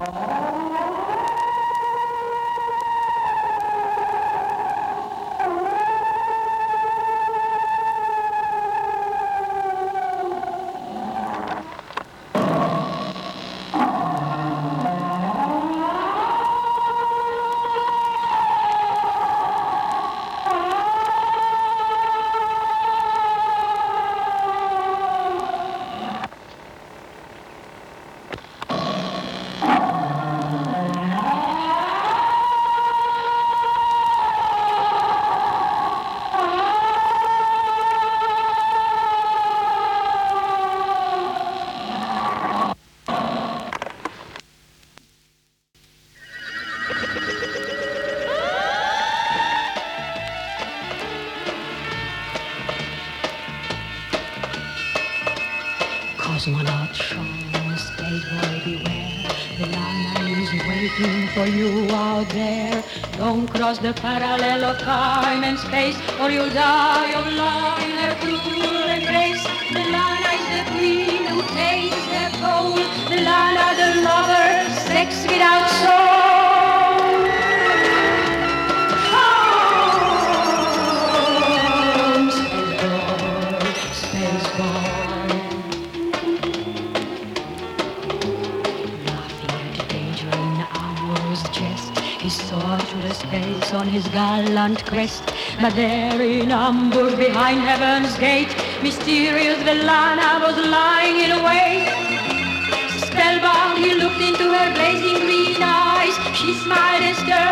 Oh. Cosmonaut Sean, stage boy beware. The line is waiting for you out there. Don't cross the parallel of time and space, or you'll die of love in her cruel embrace. Velana is the queen who takes the gold. Velana, the lover, sex without soul. The on his gallant quest. But there in ambush behind heaven's gate, mysterious Velana was lying in wait. Spellbound, he looked into her blazing green eyes. She smiled and stirred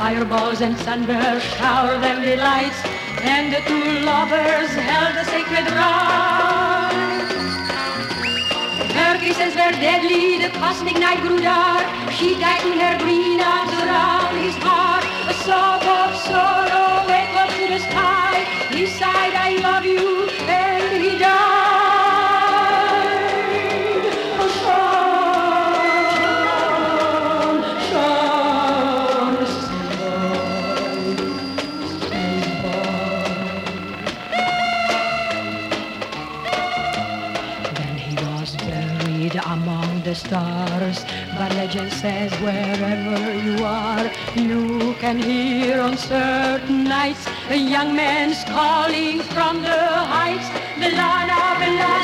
Fireballs and sunbursts showered them delights, and the two lovers held a sacred rite. Her kisses were deadly, the cosmic night grew dark. She tightened her green arms around his heart. A sob of sorrow went up to the sky. He sighed, I love you, can hear on certain nights a young man's calling from the heights. Velana, Velana,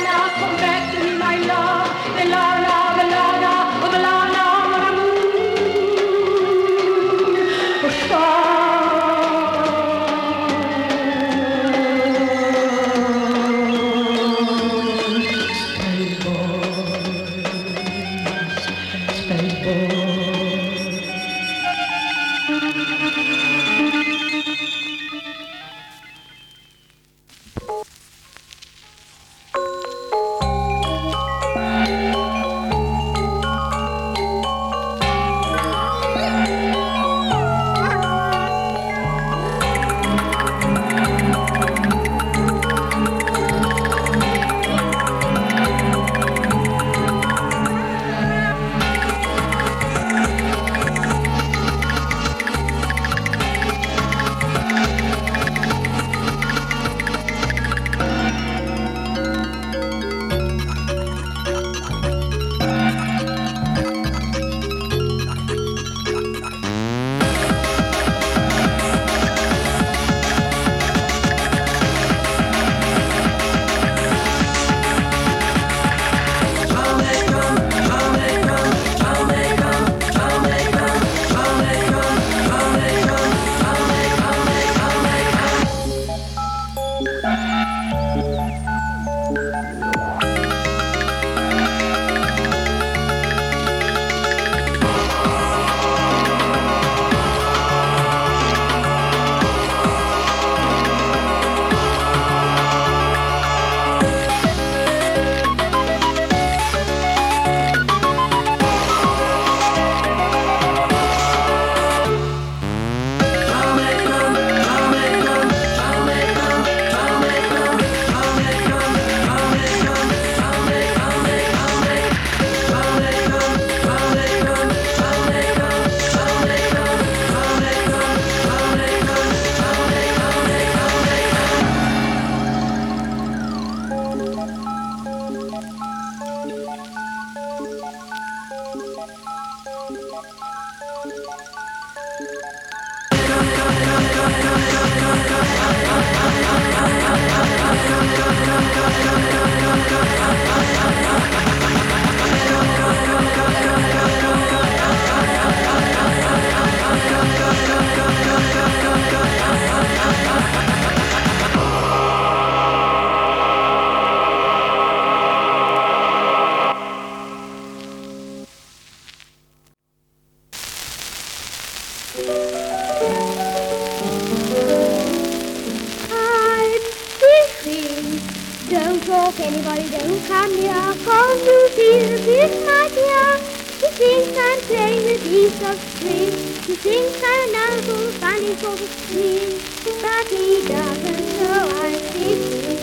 Don't talk anybody, don't come here. Come to feel this, my dear. He thinks I'm playing with piece of string. He thinks I'm an another funny sort of screen. But he doesn't know I'm fifteen.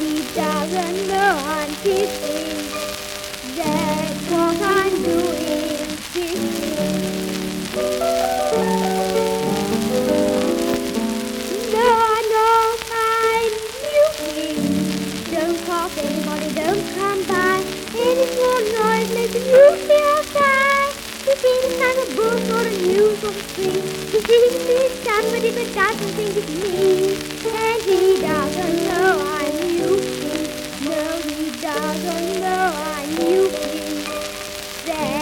He doesn't know I'm fifteen. That's what I'm doing, a news or a string. He thinks he's somebody but doesn't think it's me. And he doesn't know I'm muting. No, he doesn't know I'm muting. That's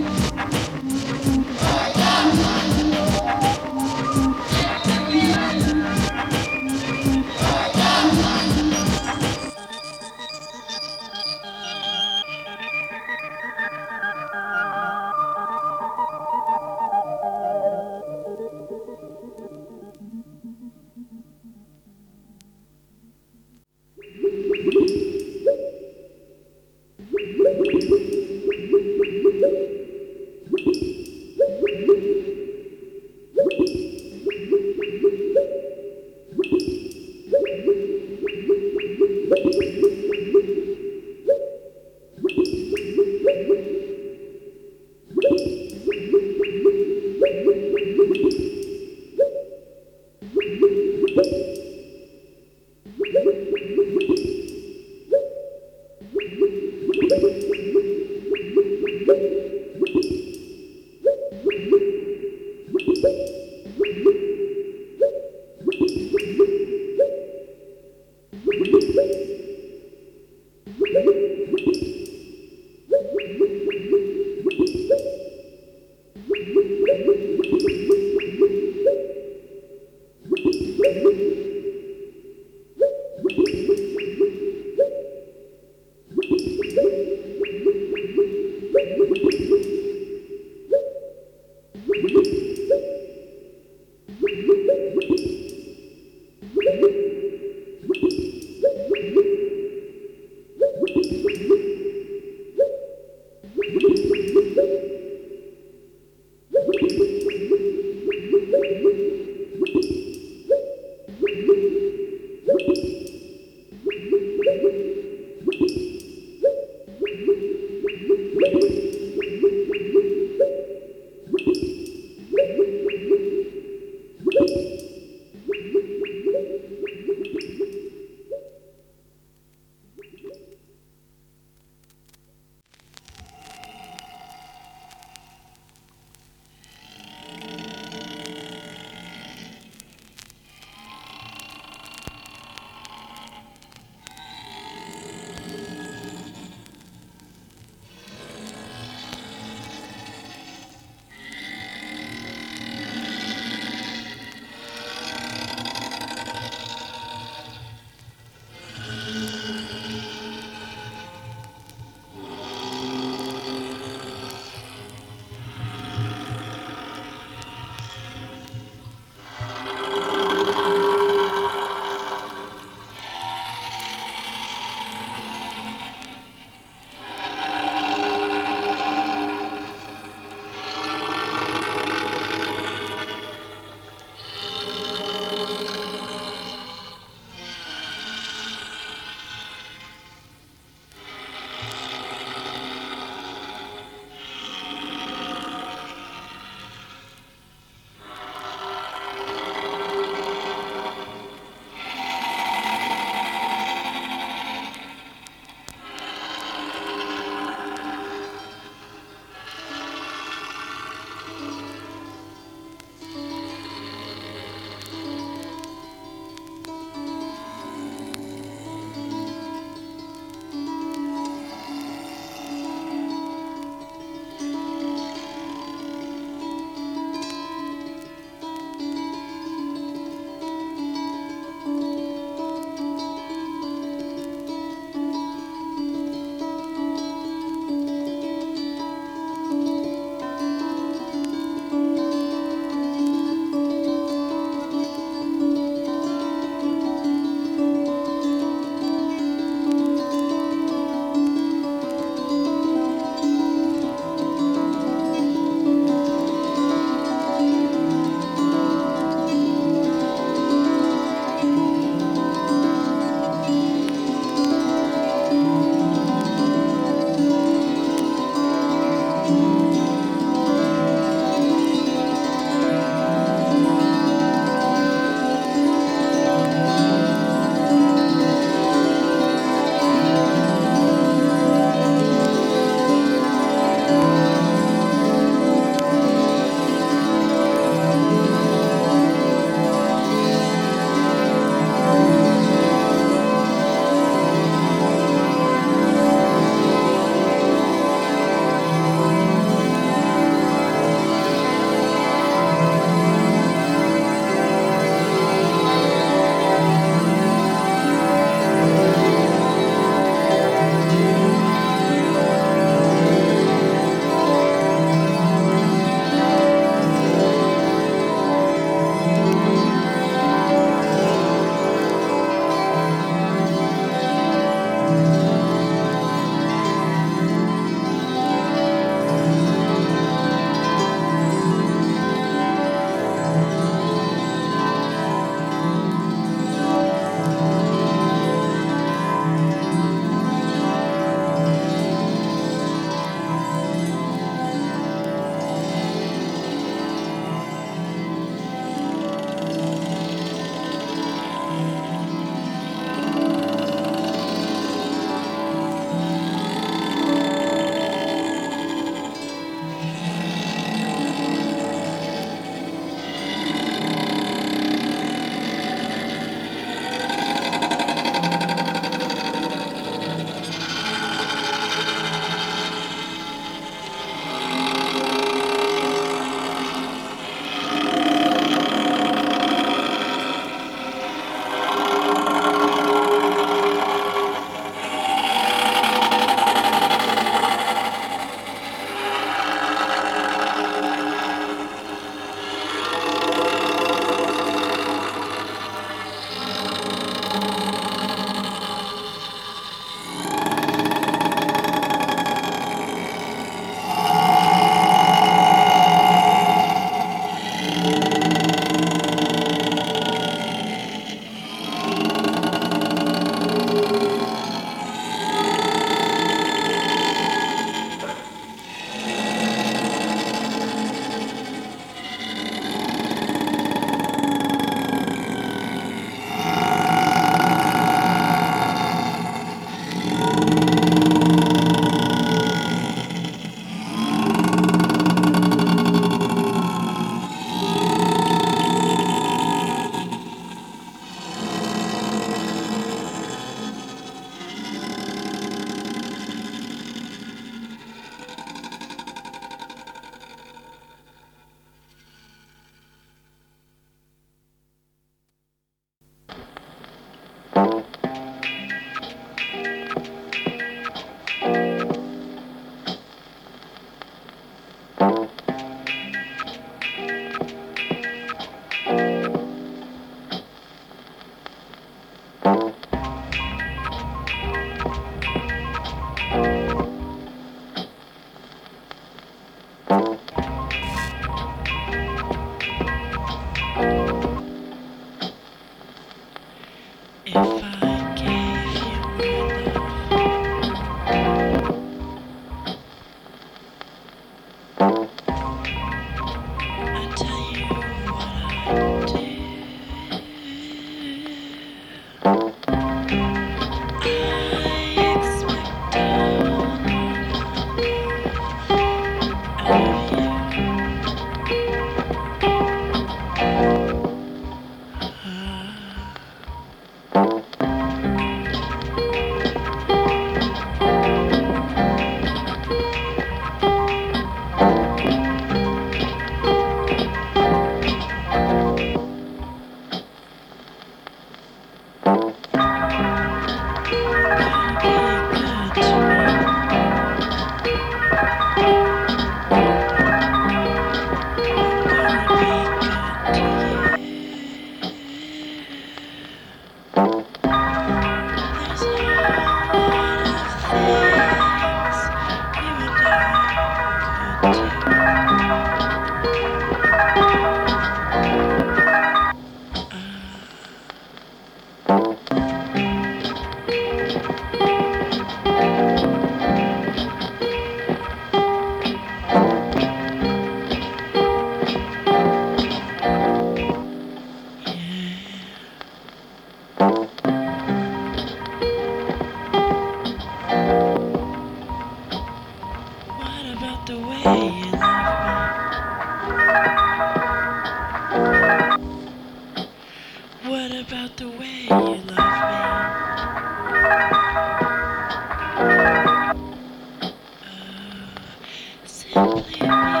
Música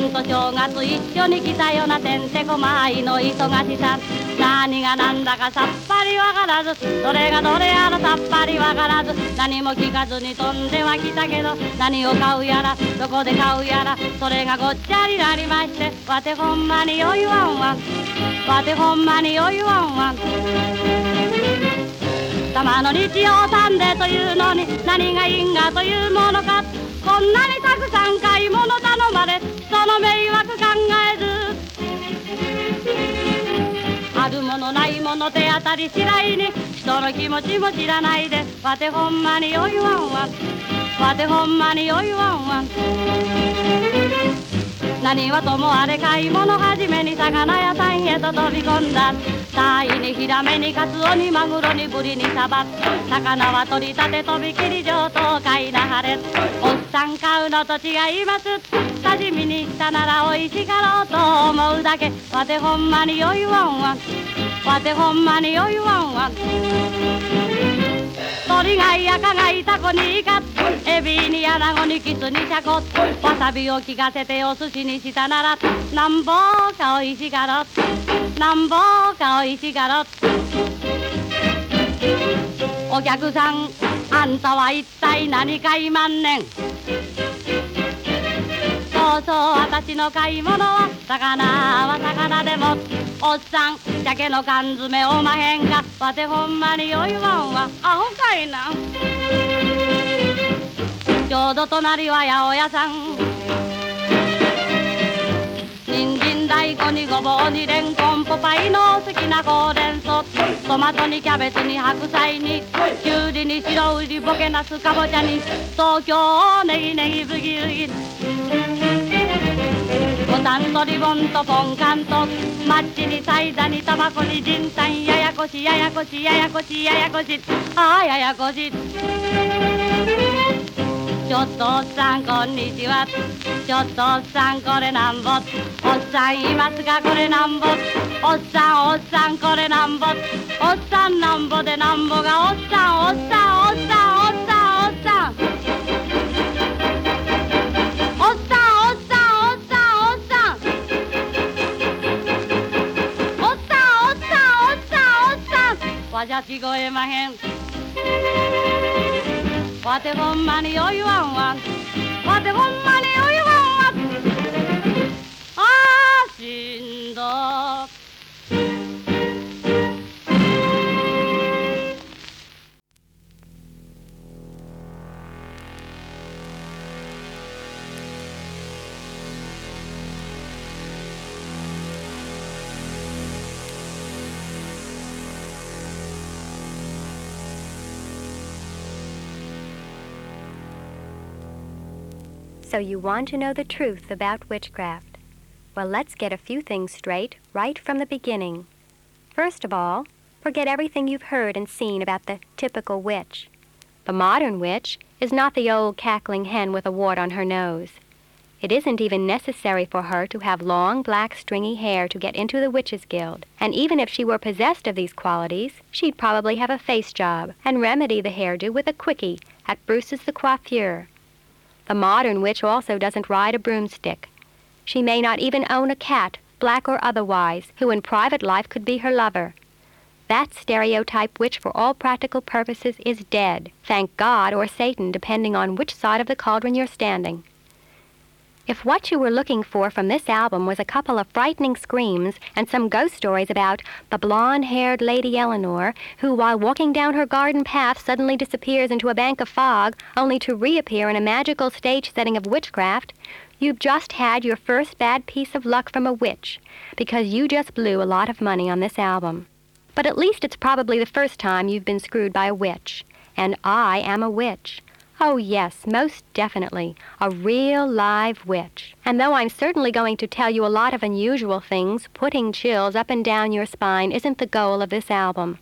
Oh, simply に来たようなてんてこまいの忙しさ。何が何だかさっぱりわからず。どれがどれやらさっぱりわからず。何も聞かずに飛んでは来たけど。何を買うやら。どこで買うやら。それがごっちゃになりまして。わてほんまによいわんわん。わてほんまによいわんわん。玉の日曜サンデーというのに。何が因果というものか。こんなにたくさん買い物頼まれその迷惑考えず。あるものないもの手当たり次第に人の気持ちも知らないでわてほんまによいわんわわてほんまによいわんわん。何はともあれ買い物始めに魚屋さんへと飛び込んだ。タイにヒラメにカツオにマグロにブリにサバ。魚は取り立てとびきり上等買いなはれ。さん買うのと違います刺身にしたなら美味しかろうと思うだけわ。てほんまによいわんわ。んわてほんまによいわんわ。ん鳥がいやかがいたこにイカエビにアナゴにキスにシャコわさびを効かせてお寿司にしたならなんぼかおいしかろ。なんぼかおいしかろ。お客さんあんたは一体何買いまんねん。そうそう私の買い物は魚は魚でもおっさん鮭の缶詰おまへんか。わてほんまによいわんわアホかいな。ちょうど隣は八百屋さん。参大根にごぼうにレンコンポパイの好きなほうれん草トマトにキャベツに白菜にきゅうりに白売りボケナスかぼちゃに東京ネギネギブギウギボタンとリボンとポンカンとマッチにサイダにタバコにジンタンややこしややこしややこしややこし。ああややこしちょっとおっさんこんにちは。ちょっとおっさんこれなんぼ。おっさんいますかこれなんぼ。おっさんおっさんこれなんぼ。おっさんなんぼでなんぼがおっさんおっさんおっさんおっさんおっさん。おっさんわじゃ聞こえまへん。Whatever the woman, oh, you want, one. What the. So you want to know the truth about witchcraft. Well, let's get a few things straight right from the beginning. First of all, forget everything you've heard and seen about the typical witch. The modern witch is not the old cackling hen with a wart on her nose. It isn't even necessary for her to have long, black, stringy hair to get into the Witches' Guild. And even if she were possessed of these qualities, she'd probably have a face job and remedy the hairdo with a quickie at Bruce's the Coiffeur. The modern witch also doesn't ride a broomstick. She may not even own a cat, black or otherwise, who in private life could be her lover. That stereotype, which for all practical purposes is dead, thank God or Satan, depending on which side of the cauldron you're standing. If what you were looking for from this album was a couple of frightening screams and some ghost stories about the blonde haired Lady Eleanor, who while walking down her garden path suddenly disappears into a bank of fog, only to reappear in a magical stage setting of witchcraft, you've just had your first bad piece of luck from a witch, because you just blew a lot of money on this album. But at least it's probably the first time you've been screwed by a witch. And I am a witch. Oh, yes, most definitely. A real live witch. And though I'm certainly going to tell you a lot of unusual things, putting chills up and down your spine isn't the goal of this album.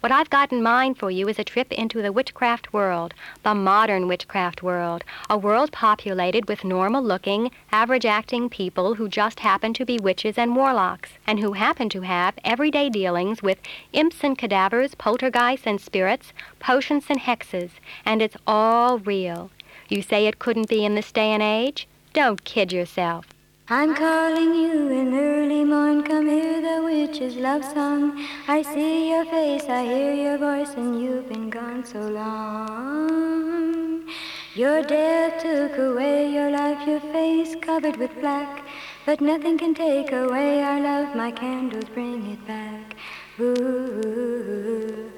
What I've got in mind for you is a trip into the witchcraft world, the modern witchcraft world, a world populated with normal looking, average acting people who just happen to be witches and warlocks, and who happen to have everyday dealings with imps and cadavers, poltergeists and spirits, potions and hexes, and it's all real. You say it couldn't be in this day and age? Don't kid yourself. I'm calling you in early morn, come hear the witch's love song. I see your face, I hear your voice, and you've been gone so long. Your death took away your life, your face covered with black. But nothing can take away our love, my candles bring it back. Ooh,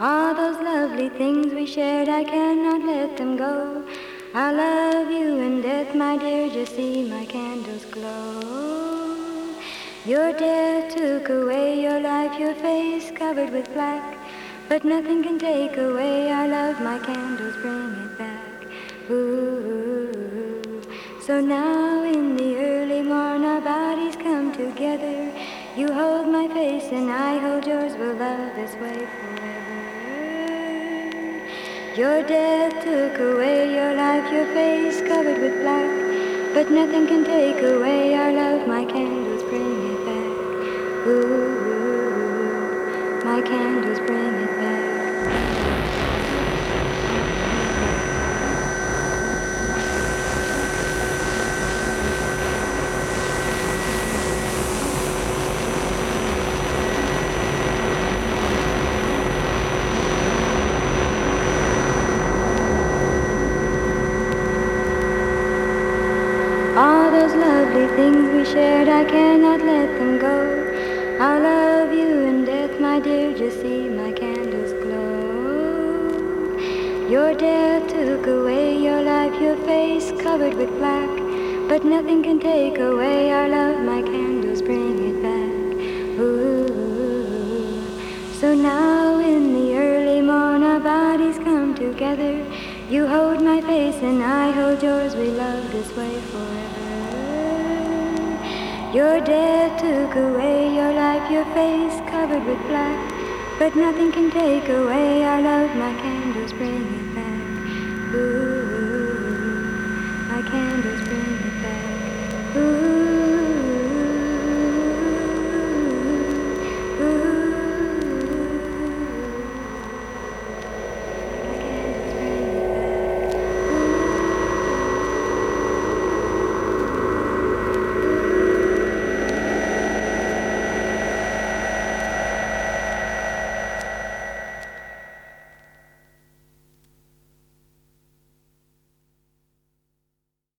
all those lovely things we shared, I cannot let them go. I love you in death, my dear, just see my candles glow. Your death took away your life, your face covered with black. But nothing can take away our love, my candles bring it back. Ooh. So now in the early morn our bodies come together. You hold my face and I hold yours, we'll love this way forever. Your death took away your life, your face covered with black. But nothing can take away Your death took away your life, your face covered with black. But nothing can take away our love, my candles bring it back. Ooh. So now in the early morn our bodies come together. You hold my face and I hold yours, we love this way forever. Your death took away your life, your face covered with black. But nothing can take away our love, my candles bring it back. Ooh.